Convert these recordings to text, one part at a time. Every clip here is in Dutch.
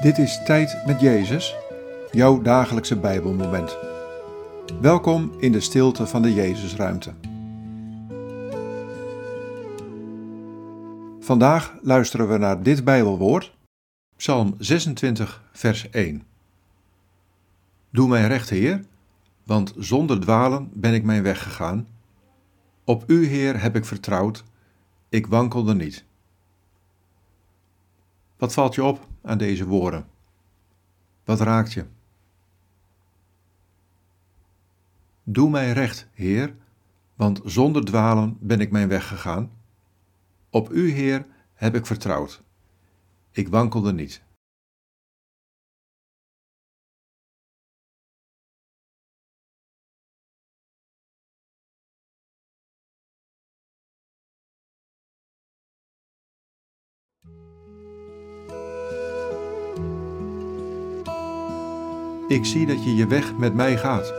Dit is Tijd met Jezus, jouw dagelijkse Bijbelmoment. Welkom in de stilte van de Jezusruimte. Vandaag luisteren we naar dit Bijbelwoord, Psalm 26, vers 1. Doe mij recht, Heer, want zonder dwalen ben ik mijn weg gegaan. Op U, Heer, heb ik vertrouwd, ik wankelde niet. Wat valt je op aan deze woorden? Wat raakt je? Doe mij recht, Heer, want zonder dwalen ben ik mijn weg gegaan. Op U, Heer, heb ik vertrouwd. Ik wankelde niet. Ik zie dat je je weg met mij gaat.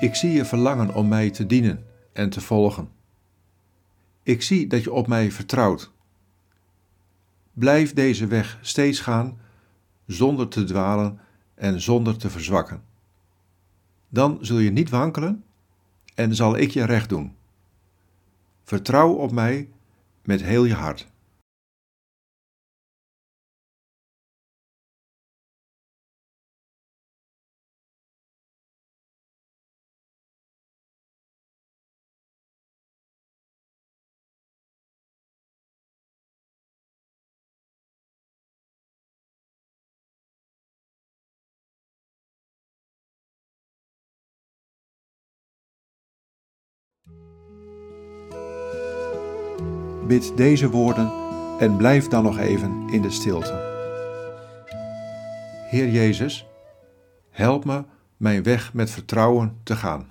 Ik zie je verlangen om mij te dienen en te volgen. Ik zie dat je op mij vertrouwt. Blijf deze weg steeds gaan, zonder te dwalen en zonder te verzwakken. Dan zul je niet wankelen en zal ik je recht doen. Vertrouw op mij met heel je hart. Bid deze woorden en blijf dan nog even in de stilte. Heer Jezus, help me mijn weg met vertrouwen te gaan.